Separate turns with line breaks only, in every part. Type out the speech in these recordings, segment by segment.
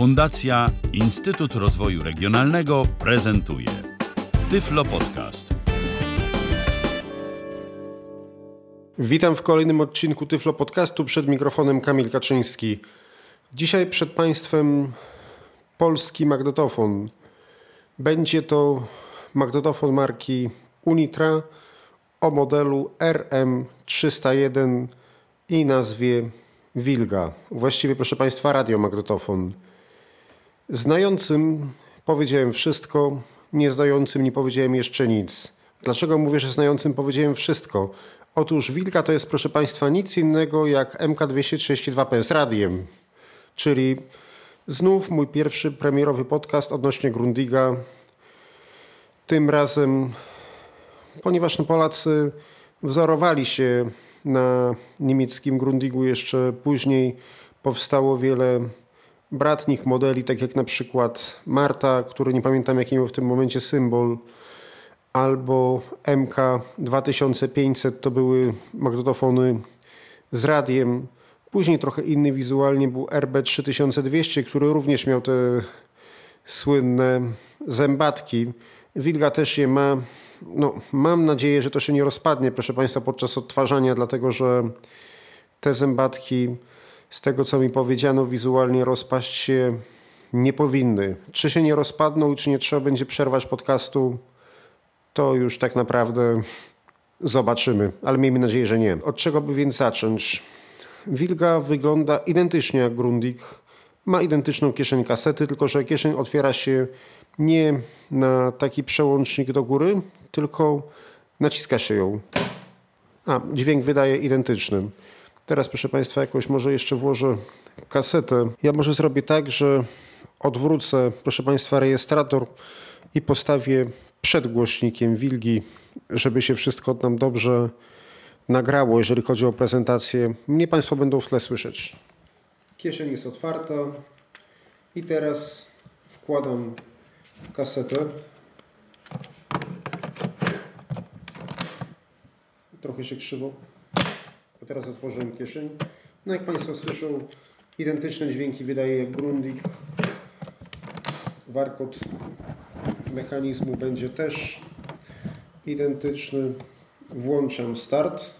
Fundacja Instytut Rozwoju Regionalnego prezentuje Tyflo Podcast.
Witam w kolejnym odcinku Tyflo Podcastu przed mikrofonem Kamil Kaczyński. Dzisiaj przed Państwem polski magnetofon. Będzie to magnetofon marki Unitra o modelu RM301 i nazwie Wilga. Właściwie, proszę Państwa, radiomagnetofon. Znającym powiedziałem wszystko, nieznającym nie powiedziałem jeszcze nic. Dlaczego mówię, że znającym powiedziałem wszystko? Otóż Wilga to jest, proszę Państwa, nic innego jak MK232P z radiem. Czyli znów mój pierwszy premierowy podcast odnośnie Grundiga. Tym razem, ponieważ Polacy wzorowali się na niemieckim Grundigu jeszcze później, powstało wiele bratnich modeli, tak jak na przykład Marta, który nie pamiętam jaki miał w tym momencie symbol, albo MK 2500 to były magnetofony z radiem. Później trochę inny wizualnie był RB 3200, który również miał te słynne zębatki. Wilga też je ma. No, mam nadzieję, że to się nie rozpadnie, proszę Państwa, podczas odtwarzania, dlatego że te zębatki z tego co mi powiedziano, wizualnie rozpaść się nie powinny. Czy się nie rozpadną czy nie trzeba będzie przerwać podcastu, to już tak naprawdę zobaczymy, ale miejmy nadzieję, że nie. Od czego by więc zacząć? Wilga wygląda identycznie jak Grundig. Ma identyczną kieszeń kasety, tylko że kieszeń otwiera się nie na taki przełącznik do góry, tylko naciska się ją. A, dźwięk wydaje identyczny. Teraz, proszę Państwa, jakoś może jeszcze włożę kasetę. Ja może zrobię tak, że odwrócę, proszę Państwa, rejestrator i postawię przed głośnikiem wilgi, żeby się wszystko nam dobrze nagrało, jeżeli chodzi o prezentację. Mnie Państwo będą w tle słyszeć. Kieszeń jest otwarta i teraz wkładam kasetę. Trochę się krzywo teraz otworzę kieszeń. No jak Państwo słyszą, identyczne dźwięki wydaje jak Grundig. Warkot mechanizmu będzie też identyczny. Włączam start.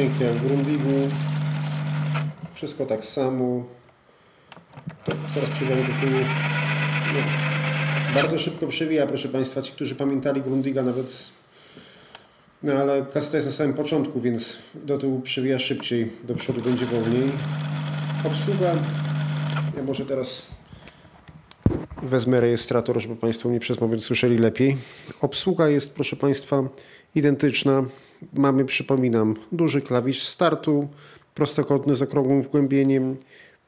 Dźwięki jak w Grundigu. Wszystko tak samo. To, teraz przewijanie do tyłu. No. Bardzo szybko przewija, proszę Państwa. Ci, którzy pamiętali Grundiga nawet... No ale kaseta jest na samym początku, więc do tyłu przewija szybciej. Do przodu będzie wolniej. Obsługa. Ja może teraz Wezmę rejestrator, żeby Państwo mnie przez moment słyszeli lepiej. Obsługa jest, proszę Państwa, identyczna. Mamy, przypominam, duży klawisz startu, prostokątny z okrągłym wgłębieniem,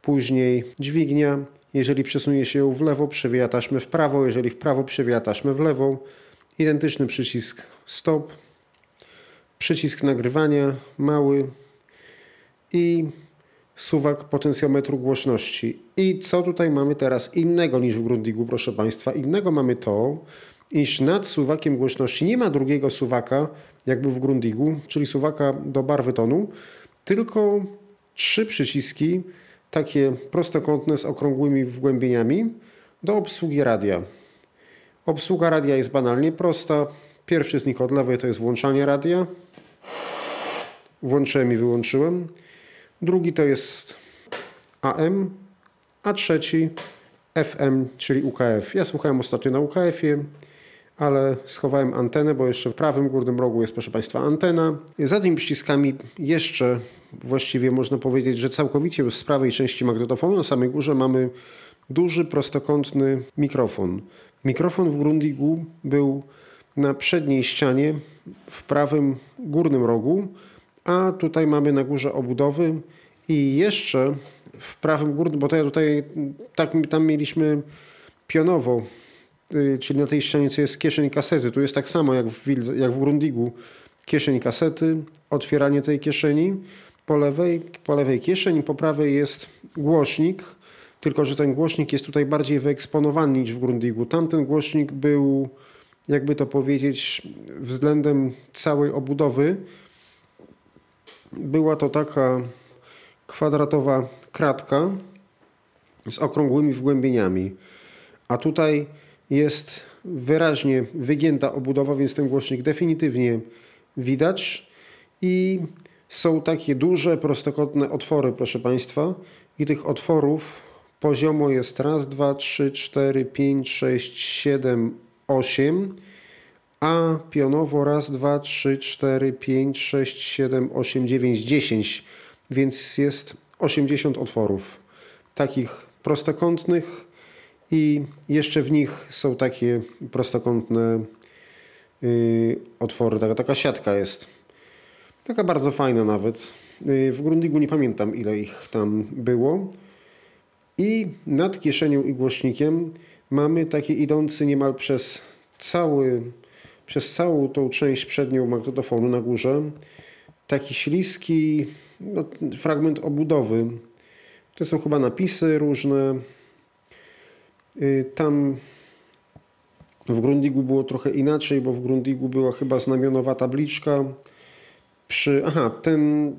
później dźwignia. Jeżeli przesunie się ją w lewo, przewija taśmę w prawo, jeżeli w prawo, przewija taśmę w lewo. Identyczny przycisk stop, przycisk nagrywania, mały i suwak potencjometru głośności. I co tutaj mamy teraz innego niż w Grundigu, proszę Państwa? Innego mamy to, iż nad suwakiem głośności nie ma drugiego suwaka, jak był w Grundigu, czyli suwaka do barwy tonu, tylko trzy przyciski, takie prostokątne z okrągłymi wgłębieniami do obsługi radia. Obsługa radia jest banalnie prosta. Pierwszy z nich od lewej to jest włączanie radia. Włączyłem i wyłączyłem. Drugi to jest AM, a trzeci FM, czyli UKF. Ja słuchałem ostatnio na UKF-ie, ale schowałem antenę, bo jeszcze w prawym górnym rogu jest, proszę Państwa, antena. Za tymi przyciskami jeszcze właściwie można powiedzieć, że całkowicie z prawej części magnetofonu na samej górze mamy duży, prostokątny mikrofon. Mikrofon w Grundigu był na przedniej ścianie w prawym górnym rogu, a tutaj mamy na górze obudowy i jeszcze w prawym górnym, bo to ja tutaj tak, tam mieliśmy pionowo, czyli na tej ścianie jest kieszeń kasety. Tu jest tak samo jak w, jak w Grundigu. Kieszeń kasety, otwieranie tej kieszeni po lewej, po lewej kieszeni, po prawej jest głośnik, tylko że ten głośnik jest tutaj bardziej wyeksponowany niż w Grundigu. Tamten głośnik był, jakby to powiedzieć, względem całej obudowy. Była to taka kwadratowa kratka z okrągłymi wgłębieniami. A tutaj jest wyraźnie wygięta obudowa, więc ten głośnik definitywnie widać. I są takie duże, prostokątne otwory, proszę Państwa. I tych otworów poziomo jest raz, dwa, trzy, cztery, pięć, sześć, siedem, osiem. A pionowo raz, dwa, trzy, cztery, pięć, sześć, siedem, osiem, dziewięć, dziesięć. Więc jest 80 otworów. Takich prostokątnych i jeszcze w nich są takie prostokątne yy, otwory. Taka, taka siatka jest. Taka bardzo fajna nawet. Yy, w Grundigu nie pamiętam ile ich tam było. I nad kieszenią i głośnikiem mamy taki idący niemal przez cały, przez całą tą część przednią magnetofonu na górze taki śliski no, fragment obudowy. To są chyba napisy różne. Y, tam w Grundigu było trochę inaczej, bo w Grundigu była chyba znamionowa tabliczka. Przy, aha, ten,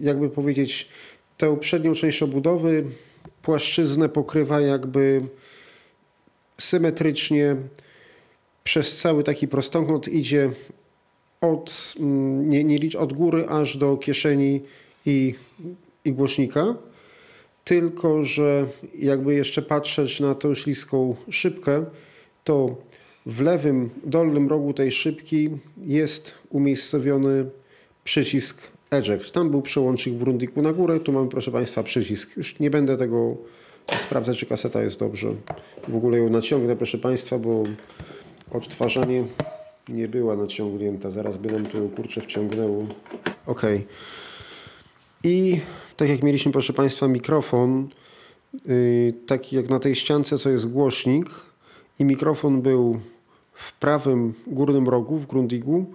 jakby powiedzieć, tę przednią część obudowy, płaszczyznę pokrywa jakby symetrycznie przez cały taki prostokąt idzie od, mm, nie, nie licz, od góry aż do kieszeni i, i głośnika. Tylko, że jakby jeszcze patrzeć na tą śliską szybkę, to w lewym dolnym rogu tej szybki jest umiejscowiony przycisk eject. Tam był przełącznik w rundiku na górę, tu mamy proszę Państwa przycisk. Już nie będę tego sprawdzać, czy kaseta jest dobrze. W ogóle ją naciągnę proszę Państwa, bo odtwarzanie nie była naciągnięta. Zaraz by nam tu kurczę wciągnęło. Ok. I tak jak mieliśmy, proszę Państwa, mikrofon, yy, taki jak na tej ściance, co jest głośnik, i mikrofon był w prawym górnym rogu, w Grundigu,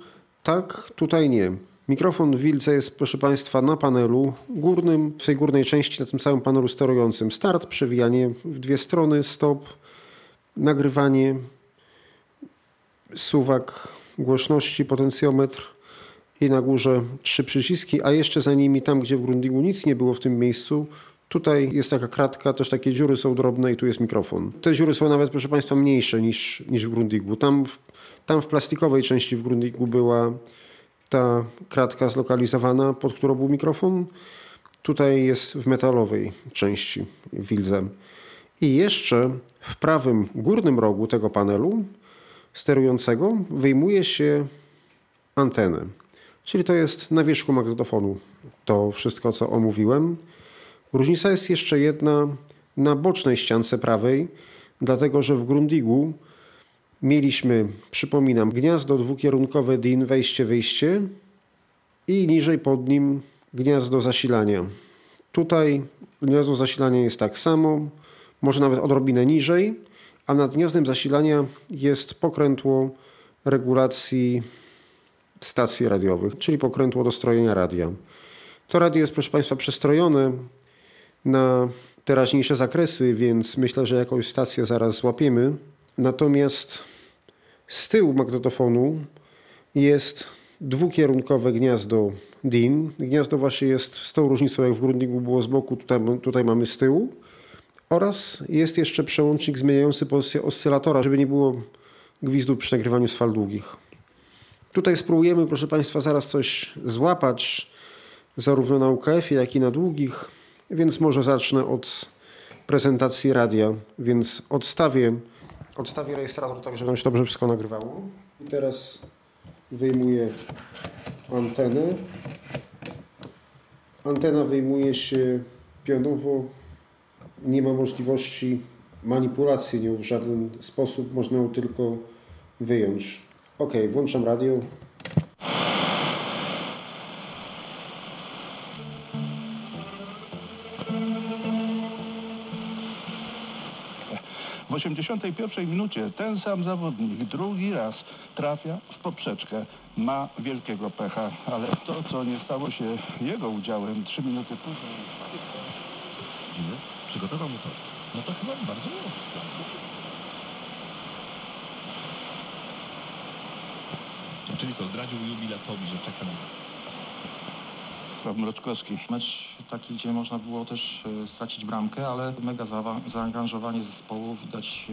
tak tutaj nie. Mikrofon w Wilce jest, proszę Państwa, na panelu górnym, w tej górnej części, na tym całym panelu sterującym. Start, przewijanie w dwie strony, stop, nagrywanie, suwak głośności, potencjometr i na górze trzy przyciski, a jeszcze za nimi, tam gdzie w Grundigu nic nie było w tym miejscu, Tutaj jest taka kratka, też takie dziury są drobne i tu jest mikrofon. Te dziury są nawet, proszę Państwa, mniejsze niż, niż w Grundigu. Tam, tam w plastikowej części w Grundigu była ta kratka zlokalizowana, pod którą był mikrofon. Tutaj jest w metalowej części, w Wilze. I jeszcze w prawym górnym rogu tego panelu sterującego wyjmuje się antenę. Czyli to jest na wierzchu magnetofonu to wszystko, co omówiłem. Różnica jest jeszcze jedna na bocznej ściance prawej, dlatego że w Grundigu mieliśmy, przypominam, gniazdo dwukierunkowe DIN, wejście, wyjście i niżej pod nim gniazdo zasilania. Tutaj gniazdo zasilania jest tak samo, może nawet odrobinę niżej, a nad gniazdem zasilania jest pokrętło regulacji stacji radiowych, czyli pokrętło do strojenia radia. To radio jest, proszę Państwa, przestrojone na teraźniejsze zakresy, więc myślę, że jakąś stację zaraz złapiemy. Natomiast z tyłu magnetofonu jest dwukierunkowe gniazdo DIN. Gniazdo właśnie jest z tą różnicą, jak w Grundigu było z boku, tutaj, tutaj mamy z tyłu. Oraz jest jeszcze przełącznik zmieniający pozycję oscylatora, żeby nie było gwizdu przy nagrywaniu z fal długich. Tutaj spróbujemy, proszę Państwa, zaraz coś złapać, zarówno na UKF-ie, jak i na długich, więc może zacznę od prezentacji radia, więc odstawię, odstawię rejestrator tak, żeby nam się dobrze wszystko nagrywało. I teraz wyjmuję antenę. Antena wyjmuje się pionowo, nie ma możliwości manipulacji nią w żaden sposób, można ją tylko wyjąć. Okej, okay, włączam radio.
W 81 minucie ten sam zawodnik drugi raz trafia w poprzeczkę. Ma wielkiego pecha, ale to, co nie stało się jego udziałem 3 minuty później...
Dziwne, przygotował mu to. No to chyba bardzo miło. Czyli co, zdradził jubilatowi, że czeka na
Praw Mroczkowski.
Mecz taki, gdzie można było też e, stracić bramkę, ale mega zaangażowanie zespołu widać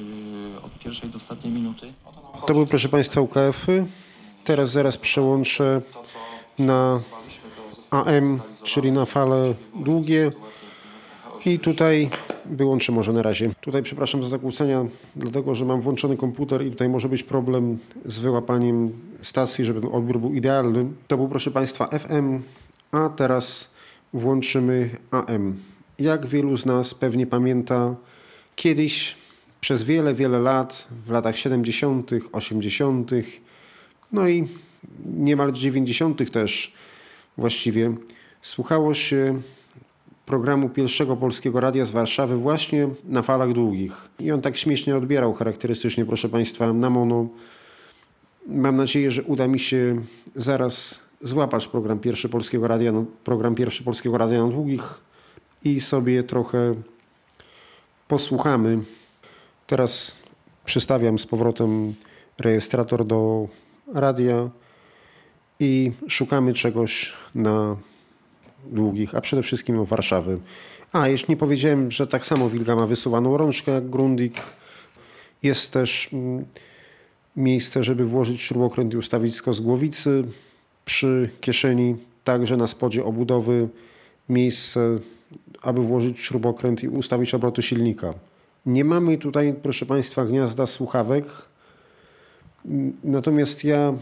e, od pierwszej do ostatniej minuty.
To były, proszę Państwa, UKF-y. Teraz zaraz przełączę na AM, czyli na fale długie. I tutaj wyłączę może na razie. Tutaj przepraszam za zakłócenia, dlatego że mam włączony komputer i tutaj może być problem z wyłapaniem stacji, żeby ten odbiór był idealny. To był proszę Państwa FM, a teraz włączymy AM. Jak wielu z nas pewnie pamięta, kiedyś przez wiele, wiele lat, w latach 70., 80., no i niemal 90. też właściwie, słuchało się programu pierwszego polskiego radia z Warszawy właśnie na falach długich. I on tak śmiesznie odbierał charakterystycznie, proszę Państwa, na mono. Mam nadzieję, że uda mi się zaraz złapać program pierwszy polskiego radia, no, program pierwszy polskiego radia na długich i sobie trochę posłuchamy. Teraz przystawiam z powrotem rejestrator do radia i szukamy czegoś na długich, a przede wszystkim no, Warszawy. A, jeszcze nie powiedziałem, że tak samo Wilga ma wysuwaną rączkę jak Grundig. Jest też mm, miejsce, żeby włożyć śrubokręt i ustawić skos głowicy przy kieszeni, także na spodzie obudowy miejsce, aby włożyć śrubokręt i ustawić obroty silnika. Nie mamy tutaj, proszę Państwa, gniazda słuchawek, natomiast ja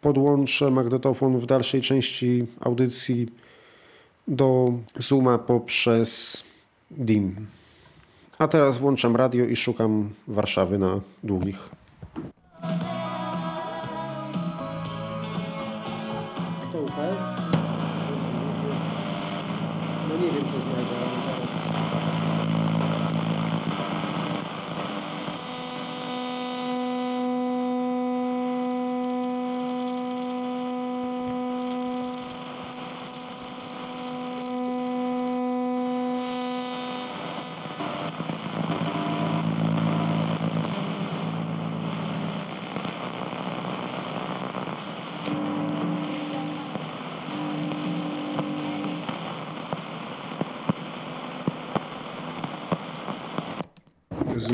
podłączę magnetofon w dalszej części audycji do Zooma poprzez DIN. A teraz włączam radio i szukam Warszawy na długich. To? No nie wiem, czy znajdę, ale zaraz.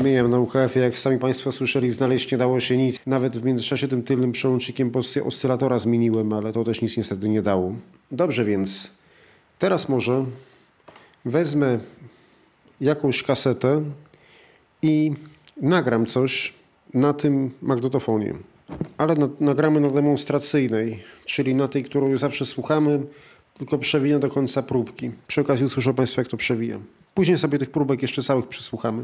Zmieniam na UKF. Jak sami Państwo słyszeli, znaleźć nie dało się nic. Nawet w międzyczasie tym tylnym przełącznikiem pozycję oscylatora zmieniłem, ale to też nic niestety nie dało. Dobrze więc, teraz może wezmę jakąś kasetę i nagram coś na tym magnetofonie. Ale na, nagramy na demonstracyjnej, czyli na tej, którą zawsze słuchamy, tylko przewinę do końca próbki. Przy okazji usłyszą Państwo, jak to przewija. Później sobie tych próbek jeszcze całych przesłuchamy.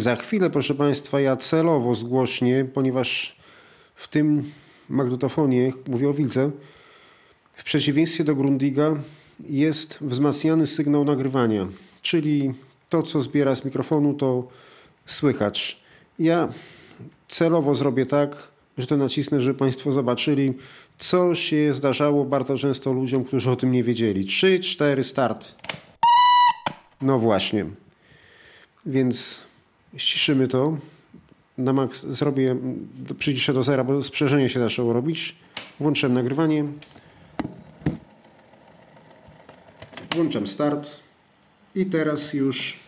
Za chwilę, proszę Państwa, ja celowo zgłośnię, ponieważ w tym magnetofonie, mówię o Wilce, w przeciwieństwie do Grundiga jest wzmacniany sygnał nagrywania, czyli to, co zbiera z mikrofonu, to słychać. Ja celowo zrobię tak, że to nacisnę, żeby Państwo zobaczyli, co się zdarzało bardzo często ludziom, którzy o tym nie wiedzieli. 3, 4, start. No właśnie. Więc ściszymy to. Na max zrobię, przyciszę do zera, bo sprzężenie się zaczęło robić. Włączam nagrywanie. Włączam start. I teraz już,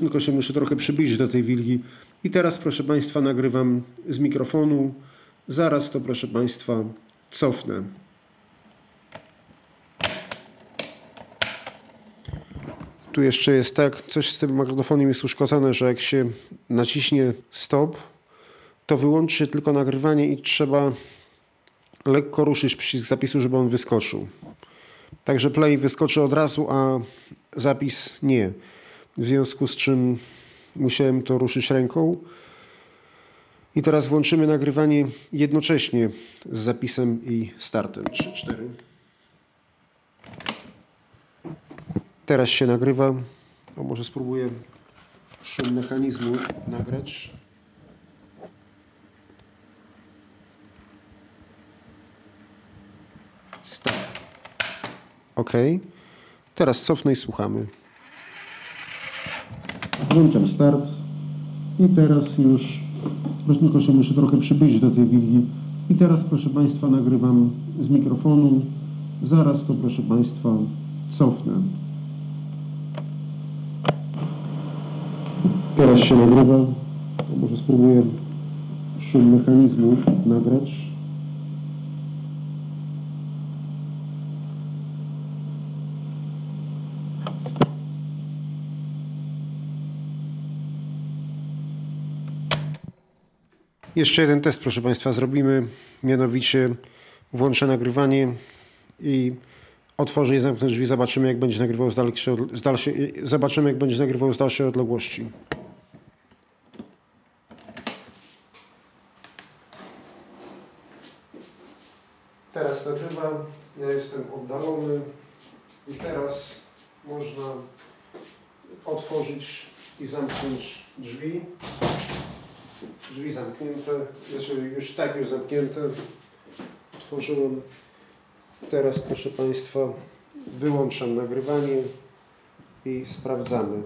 tylko się muszę trochę przybliżyć do tej wilgi. I teraz, proszę Państwa, nagrywam z mikrofonu. Zaraz to, proszę Państwa, cofnę. Tu jeszcze jest tak, coś z tym magnetofonem jest uszkodzone, że jak się naciśnie stop, to wyłączy się tylko nagrywanie i trzeba lekko ruszyć przycisk zapisu, żeby on wyskoczył. Także play wyskoczy od razu, a zapis nie. W związku z czym musiałem to ruszyć ręką. I teraz włączymy nagrywanie jednocześnie z zapisem i startem. 3-4. Teraz się nagrywa. O, może spróbuję szum mechanizmu nagrać. Stop. OK. Teraz cofnę i słuchamy. Włączam start. I teraz już, tylko się muszę trochę przybliżyć do tej wilgi. I teraz, proszę Państwa, nagrywam z mikrofonu. Zaraz to, proszę Państwa, cofnę. Teraz się nagrywa. Może spróbuję szum mechanizmu nagrać. Jeszcze jeden test, proszę Państwa, zrobimy. Mianowicie włączę nagrywanie i otworzę i zamknę drzwi. Zobaczymy, jak będzie nagrywał z dalszej, z dalszej, zobaczymy, jak będzie nagrywał z dalszej odległości. Teraz nagrywam. Ja jestem oddalony i teraz można otworzyć i zamknąć drzwi. Drzwi zamknięte, znaczy już tak już zamknięte. Otworzyłem. Teraz proszę Państwa wyłączam nagrywanie i sprawdzamy.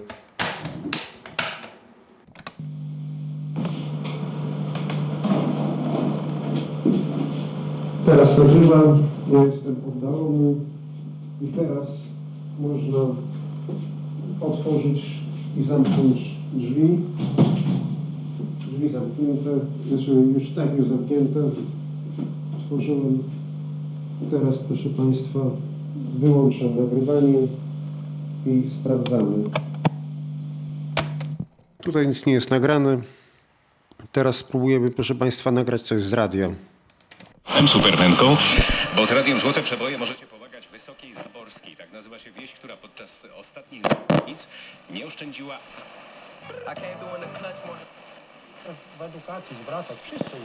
Teraz nagrywam, ja jestem oddalony i teraz można otworzyć i zamknąć drzwi. Drzwi zamknięte, znaczy już tak już zamknięte. Otworzyłem. Teraz proszę Państwa wyłączam nagrywanie i sprawdzamy. Tutaj nic nie jest nagrane. Teraz spróbujemy, proszę Państwa, nagrać coś z radia.
Supermenką, bo z Radiem Złote Przeboje możecie pomagać Wysokiej Zaborskiej. Tak nazywa się wieś, która podczas ostatnich nic nie oszczędziła
I came through in the clutch one.
W edukacji, zwracać, wszyscy.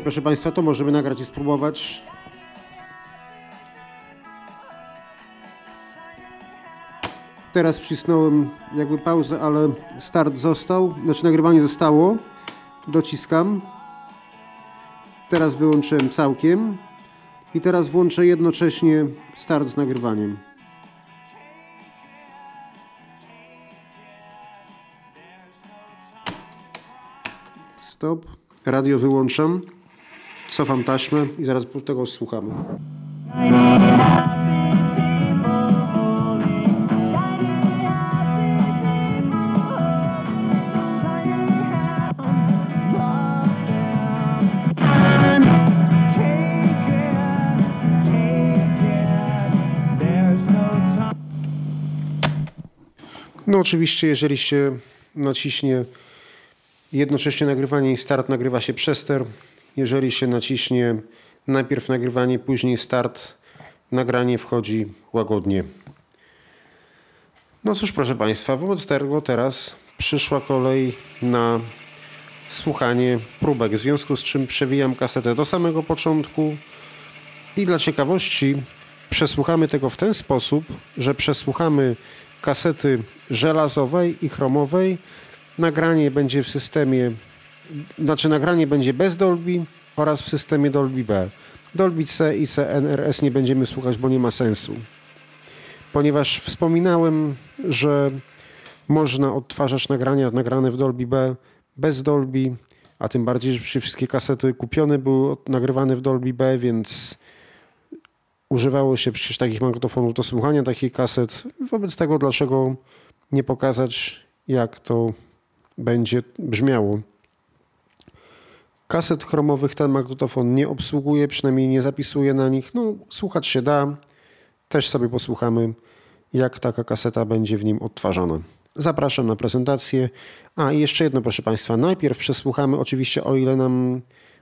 Proszę Państwa, to możemy nagrać i spróbować. Teraz wcisnąłem jakby pauzę, ale start został, znaczy nagrywanie zostało. Dociskam. Teraz wyłączyłem całkiem. I teraz włączę jednocześnie start z nagrywaniem. Stop. Radio wyłączam. Cofam taśmę i zaraz tego słuchamy. No oczywiście, jeżeli się naciśnie jednocześnie nagrywanie i start, nagrywa się przester. Jeżeli się naciśnie najpierw nagrywanie, później start, nagranie wchodzi łagodnie. No cóż, proszę Państwa, wobec tego teraz przyszła kolej na słuchanie próbek, w związku z czym przewijam kasetę do samego początku i dla ciekawości przesłuchamy tego w ten sposób, że przesłuchamy kasety żelazowej i chromowej. Nagranie będzie w systemie, znaczy nagranie będzie bez Dolby oraz w systemie Dolby B. Dolby C i CNRS nie będziemy słuchać, bo nie ma sensu. Ponieważ wspominałem, że można odtwarzać nagrania nagrane w Dolby B bez Dolby, a tym bardziej, że wszystkie kasety kupione były nagrywane w Dolby B, więc używało się przecież takich magnetofonów do słuchania takich kaset. Wobec tego, dlaczego nie pokazać, jak to będzie brzmiało. Kaset chromowych ten magnetofon nie obsługuje, przynajmniej nie zapisuje na nich. No, słuchać się da. też sobie posłuchamy, jak taka kaseta będzie w nim odtwarzana. Zapraszam na prezentację. A i jeszcze jedno, proszę Państwa. Najpierw przesłuchamy, oczywiście, o ile nam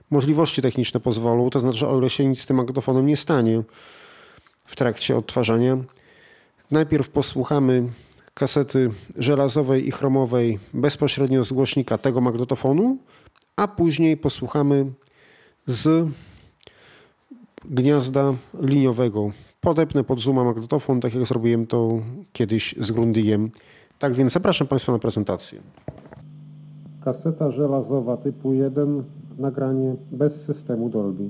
możliwości techniczne pozwolą, to znaczy, o ile się nic z tym magnetofonem nie stanie w trakcie odtwarzania. Najpierw posłuchamy kasety żelazowej i chromowej bezpośrednio z głośnika tego magnetofonu, a później posłuchamy z gniazda liniowego. Podepnę pod zooma magnetofon, tak jak zrobiłem to kiedyś z Grundigiem. Tak więc zapraszam Państwa na prezentację. Kaseta żelazowa typu 1, nagranie bez systemu Dolby.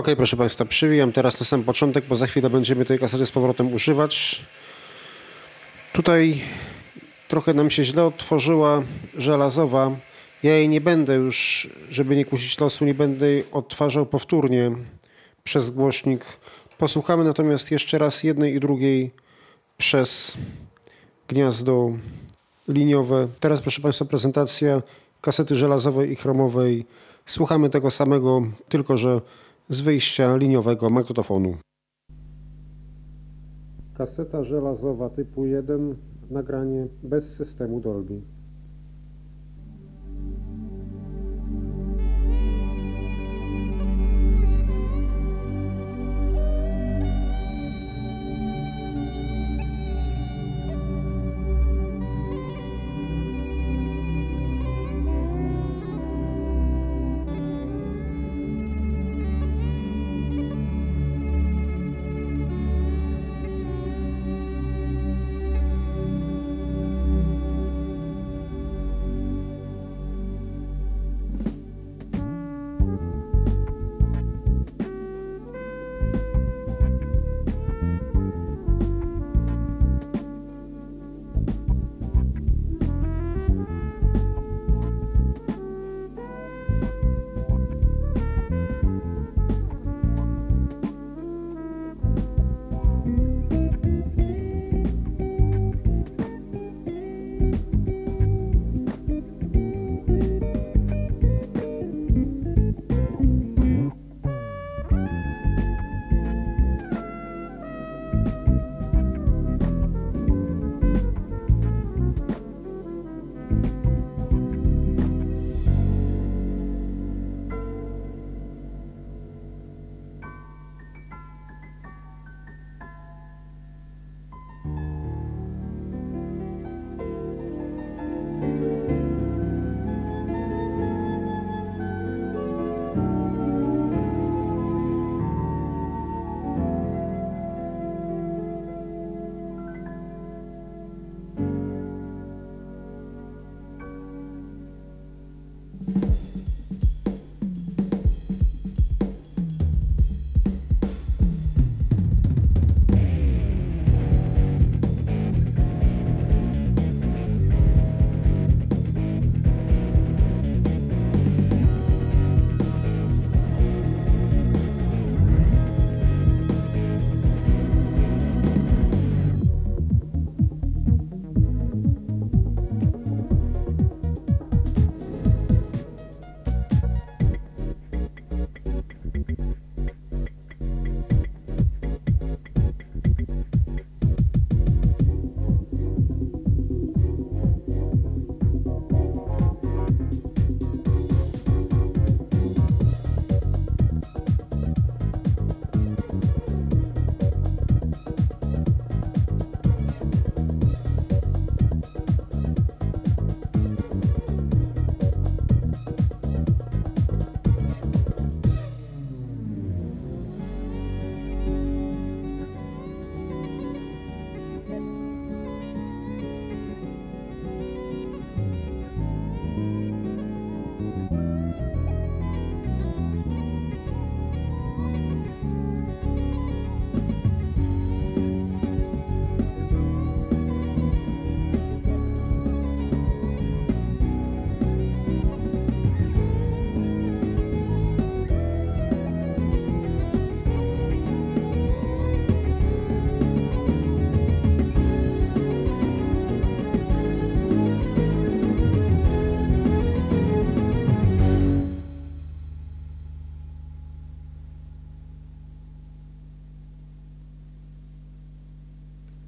Okej, proszę Państwa, przywijam teraz na sam początek, bo za chwilę będziemy tej kasety z powrotem używać. Tutaj trochę nam się źle otworzyła żelazowa. Ja jej nie będę już, żeby nie kusić losu, nie będę jej odtwarzał powtórnie przez głośnik. Posłuchamy natomiast jeszcze raz jednej i drugiej przez gniazdo liniowe. Teraz, proszę Państwa, prezentacja kasety żelazowej i chromowej. Słuchamy tego samego, tylko że z wyjścia liniowego magnetofonu. Kaseta żelazowa typu 1, nagranie bez systemu Dolby.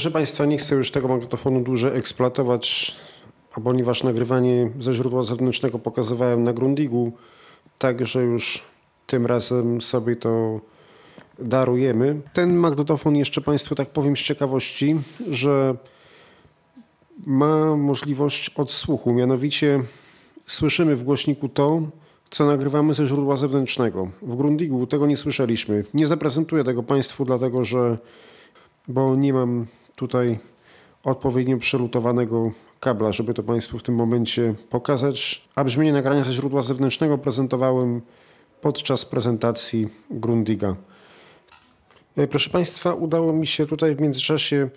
Proszę Państwa, nie chcę już tego magnetofonu dłużej eksploatować, a ponieważ nagrywanie ze źródła zewnętrznego pokazywałem na Grundigu, także już tym razem sobie to darujemy. Ten magnetofon jeszcze Państwu tak powiem z ciekawości, że ma możliwość odsłuchu, mianowicie słyszymy w głośniku to, co nagrywamy ze źródła zewnętrznego. W Grundigu tego nie słyszeliśmy. Nie zaprezentuję tego Państwu, dlatego że bo nie mam tutaj odpowiednio przelutowanego kabla, żeby to Państwu w tym momencie pokazać. A brzmienie nagrania ze źródła zewnętrznego prezentowałem podczas prezentacji Grundiga. E, Proszę Państwa, udało mi się tutaj w międzyczasie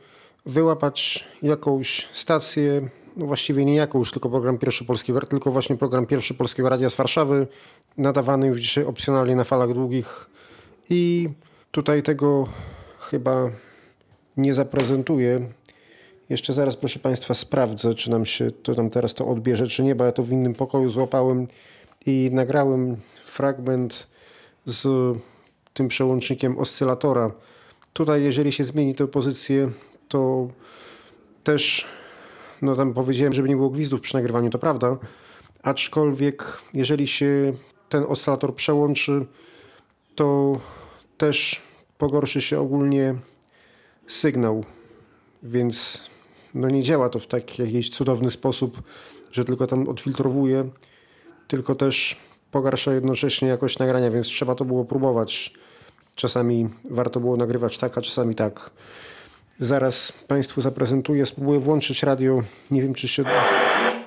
wyłapać jakąś stację, no właściwie nie jakąś, tylko program Pierwszy Polskiego, tylko właśnie program Pierwszy Polskiego Radia z Warszawy, nadawany już dzisiaj opcjonalnie na falach długich i tutaj tego chyba nie zaprezentuję. Jeszcze zaraz, proszę Państwa, sprawdzę, czy nam się to tam teraz to odbierze, czy nie, bo ja to w innym pokoju złapałem i nagrałem fragment z tym przełącznikiem oscylatora. Tutaj, jeżeli się zmieni tę pozycję, to też, no tam powiedziałem, żeby nie było gwizdów przy nagrywaniu, to prawda, aczkolwiek jeżeli się ten oscylator przełączy, to też pogorszy się ogólnie sygnał, więc no nie działa to w taki jakiś cudowny sposób, że tylko tam odfiltrowuje, tylko też pogarsza jednocześnie jakość nagrania, więc trzeba to było próbować. Czasami warto było nagrywać tak, a czasami tak. Zaraz Państwu zaprezentuję, spróbuję włączyć radio. Nie wiem, czy się...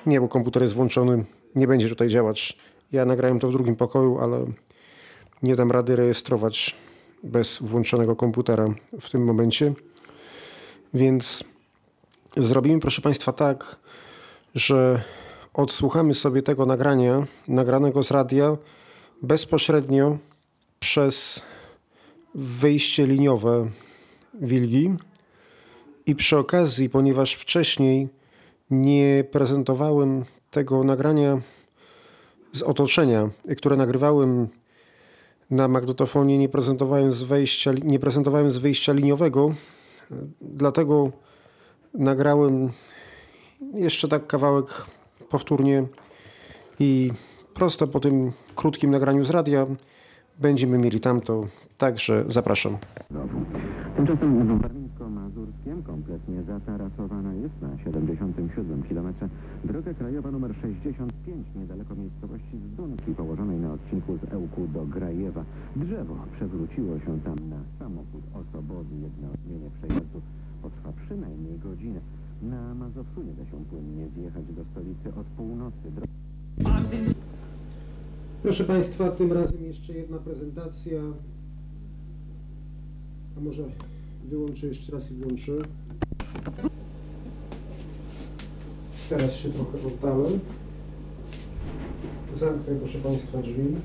Nie, bo komputer jest włączony, nie będzie tutaj działać. Ja nagrałem to w drugim pokoju, ale nie dam rady rejestrować bez włączonego komputera w tym momencie. Więc zrobimy, proszę Państwa, tak, że odsłuchamy sobie tego nagrania, nagranego z radia, bezpośrednio przez wyjście liniowe Wilgi. I przy okazji, ponieważ wcześniej nie prezentowałem tego nagrania z otoczenia, które nagrywałem na magnetofonie, nie prezentowałem z wejścia, nie prezentowałem z wyjścia liniowego, dlatego nagrałem jeszcze tak kawałek powtórnie i prosto po tym krótkim nagraniu z radia będziemy mieli tamto, także zapraszam.
Tymczasem kompletnie zatarasowana jest na 77 km droga krajowa nr 65 niedaleko miejscowości Zdunki położonej na odcinku z Ełku do Grajewa. Drzewo przewróciło się tam na samochód osobowy. Jedno odmienie przejazdu potrwa przynajmniej godzinę. Na Mazowszu nie da się płynnie zjechać do stolicy od północy. Dro-
Proszę Państwa, tym razem jeszcze jedna prezentacja. A może wyłączę jeszcze raz i włączę. Teraz się trochę oddałem. Zamknę, proszę Państwa, drzwi.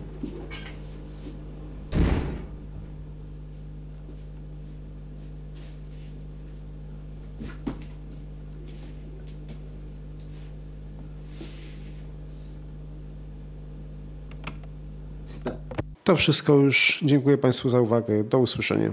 To wszystko już. Dziękuję Państwu za uwagę. Do usłyszenia.